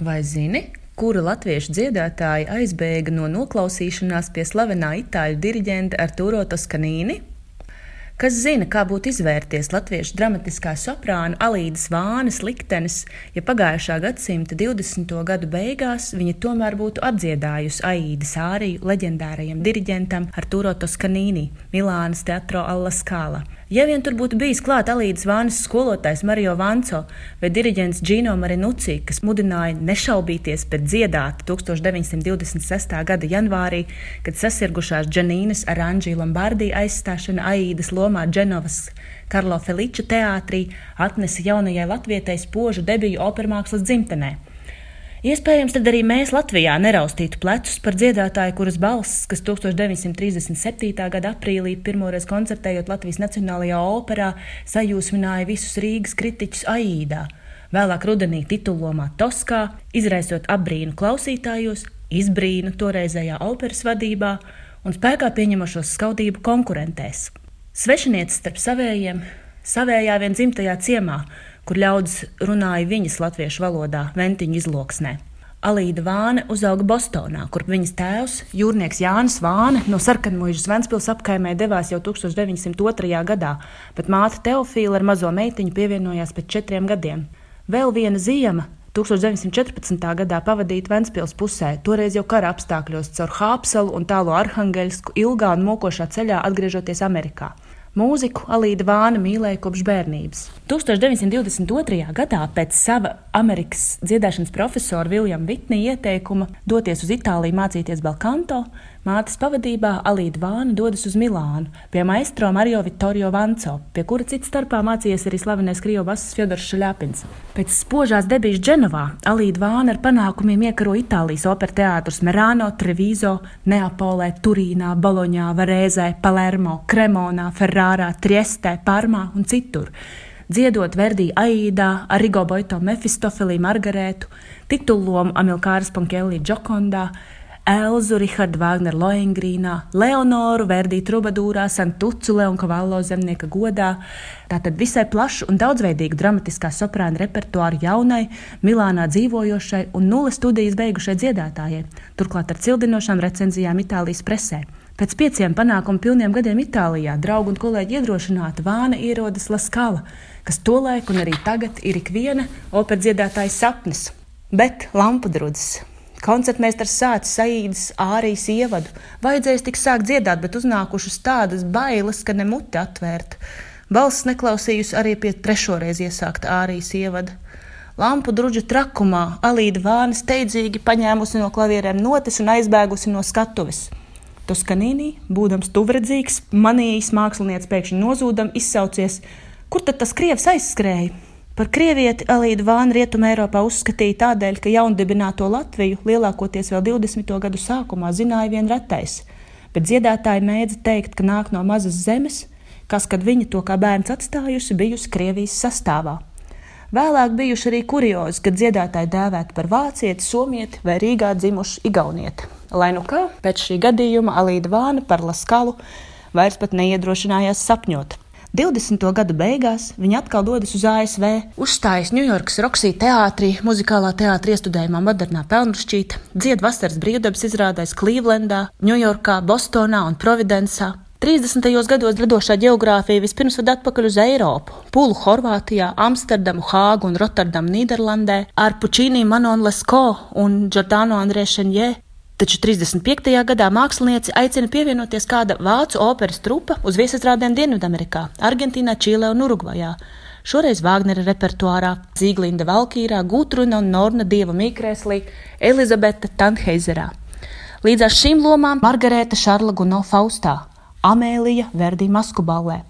Vai zini, kura latviešu dziedātāja aizbēga no noklausīšanās pie slavenā itāļu diriģenta Arturo Toskanīni? Kas zina, kā būtu izvērties latviešu dramatiskā soprāna Alīdas Vānes liktenis, ja pagājušā gadsimta 20. gadu beigās viņa tomēr būtu apdziedājusi Aīdas āriju leģendārajam diriģentam Arturo Toskanīni Milānas Teatro Alla Scala. Ja vien tur būtu bijis klāt Alīdas Vānas skolotājs Mario Vanco vai diriģents Gino Marinucci, kas mudināja nešaubīties, bet dziedāt 1926. gada janvārī, kad sasirgušās Džanīnas Aranģī Lombardi aizstāšana Aīdas lomā Dženovas Karlo Feliča teātrī atnesa jaunajai latvietei spožu debiju opermākslas dzimtenē. Iespējams, tad arī mēs Latvijā neraustītu plecus par dziedātāju, kuras balss, kas 1937. gada aprīlī pirmoreiz koncertējot Latvijas Nacionālajā operā, sajūsmināja visus Rīgas kritiķus Aīdā, vēlāk rudenī titulomā Toskā, izraisot apbrīnu klausītājos, izbrīnu toreizējā operas vadībā un spēkā pieņemošos skaudību konkurentēs. Svešinieces starp savējiem, savējā vien dzimtajā ciemā kur ļaudis runāja viņas latviešu valodā, ventiņu izloksnē. Alīda Vāne uzauga Bostonā, kur viņas tēvs, jūrnieks Jānis Vāne, no sarkanmuižas Ventspils apkaimē devās jau 1902. gadā, bet māte Teofīla ar mazo meitiņu pievienojās pēc četriem gadiem. Vēl viena ziema 1914. gadā pavadīta Ventspils pusē, toreiz jau kara apstākļos caur Hāpsalu un tālo Arhangelsku ilgā un mokošā ceļā atgriežoties Amerikā. Mūziku Alīda Vāna mīlēja kopš bērnības. 1922. gadā pēc sava Amerikas dziedāšanas profesora Viljama Vitnija ieteikuma doties uz Itāliju mācīties Belkanto, mātes pavadībā Alīda Vāna dodas uz Milānu pie maistro Mario Vittorio Vanco, pie kura cits starpā mācījies arī slavenais krievu basis Fjodors Šaļapins. Pēc spožās debijas Dženovā Alīda Vāna ar panākumiem iekaro Itālijas opera teātrus Merāno, Trevizo, Neapolē, Turīnā, Boloņā, Varēzē, Palermo, Kremonā, Ferrārā, Triestē, Parmā un citur dziedot Verdī Aīdā, Arigo Boito Mefistofelī Margarētu, titullomu Amilkāras Pankēlī Džokondā, Elzu, Rihardu Vāgneru Loengrīnā, Leonoru, Verdī Trubadūrā, Santucu Leonkavallo zemnieka godā. Tātad visai plašu un daudzveidīgu dramatiskā soprāna repertuāru jaunai, Milānā dzīvojošai un nulles studijas beigušai dziedātājai, turklāt ar cildinošām recenzijām Itālijas presē. Pēc pieciem panākumu pilniem gadiem Itālijā draugu un kolēģi iedrošināta Vāna ierodas Laskala, kas tolaik un arī tagad ir ikviena operdziedātāja sapnis. Bet lampu drudzes. Koncertmeistars sācis saīdas ārijas ievadu. Vajadzēs tik sākt dziedāt, bet uznākušas tādas bailes, ka ne muti atvērt. Balss neklausījusi arī pie trešoreiz iesākta ārijas ievada. Lampu druģa trakumā Alīda Vāna steidzīgi paņēmusi no klavierēm notis un aizbēgusi no skatuves. Toskanīnī, būdams tuvredzīgs, manījis mākslinieks pēkšņi nozūdam, izsaucies: Kur tad tas krievs aizskrēja? Par krievieti Alīdu Vānu Rietumē Eiropā uzskatīja tādēļ, ka jaundibināto Latviju lielākoties vēl 20. gadu sākumā zināja vien retais, bet dziedātāji mēdza teikt, ka nāk no mazas zemes, kas, kad viņa to kā bērns atstājusi, bijusi Krievijas sastāvā. Vēlāk bijuši arī kuriozi, kad dziedātāji dēvēti par vācieti, somieti vai Rīgā dzimuši igaunieti. Lai nu kā, pēc šī gadījuma Alīda Vāna par Laskalu vairs pat neiedrošinājās sapņot. 20. gada beigās viņa atkal dodas uz ASV, uzstājas Ņujorkas Roksī teātrī, muzikālā teātrī iestudējumā Modernā Pelnrašķīta, dzied vasaras brīvdabas izrādēs Klīvlendā, Ņujorkā, Bostonā un Providencā. 30. gados radošā geogrāfija vispirms ved atpakaļ uz Eiropu, Pulu Horvātijā, Amsterdamu, Hāgu un Rotterdamu Nīderlandē, ar Pučīnī Manon Lesko un Giordano Andrē Šenjē Taču 35. gadā mākslinieci aicina pievienoties kāda vācu operas trupa uz viesizrādēm Dienvidamerikā, Argentīnā, Čīlē un Urugvajā. Šoreiz Vāgnera repertuārā Zīglinda Valkīrā, Gutruna un Norna Dieva Mīkrēslī, Elizabete Tanheizerā. Līdzās šīm lomām Margarēta Šarla Guno Faustā, Amēlija Verdi Maskuballē.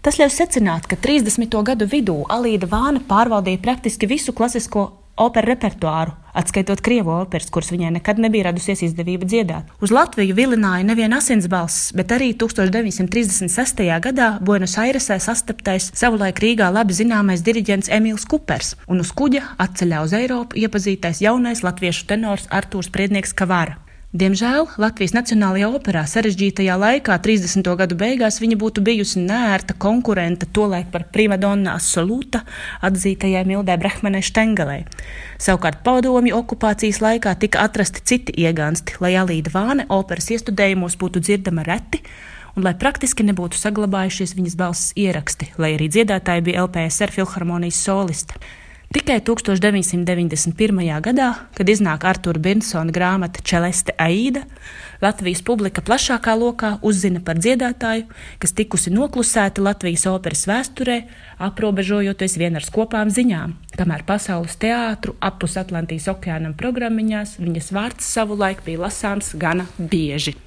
Tas ļauj secināt, ka 30. gadu vidū Alīda Vāna pārvaldīja praktiski visu klasisko operu repertuāru, atskaitot krievu operas, kuras viņai nekad nebija radusies izdevība dziedāt. Uz Latviju vilināja nevien asinsbalss, bet arī 1936. gadā Buenos Airesē sastaptais savulaik Rīgā labi zināmais diriģents Emīls Kupers, un uz kuģa atceļā uz Eiropu iepazītais jaunais latviešu tenors Artūrs Priednieks Kavara. Diemžēl Latvijas Nacionālajā operā sarežģītajā laikā, 30. gadu beigās, viņa būtu bijusi nērta konkurente tolaik par primadonna absolūta atzītajai Mildai Brahmanai Štengelei. Savukārt padomju okupācijas laikā tika atrasti citi iegansti, lai Alīda Vāne operas iestudējumos būtu dzirdama reti un lai praktiski nebūtu saglabājušies viņas balss ieraksti, lai arī dziedātāja bija LPSR filharmonijas soliste. Tikai 1991. gadā, kad iznāk Artura Binsona grāmata Čeleste Aida, Latvijas publika plašākā lokā uzzina par dziedātāju, kas tikusi noklusēta Latvijas operas vēsturē, aprobežojoties vien ar skopām ziņām, kamēr pasaules teātru apus Atlantijas okeānam programmiņās viņas vārds savulaik bija lasāms gana bieži.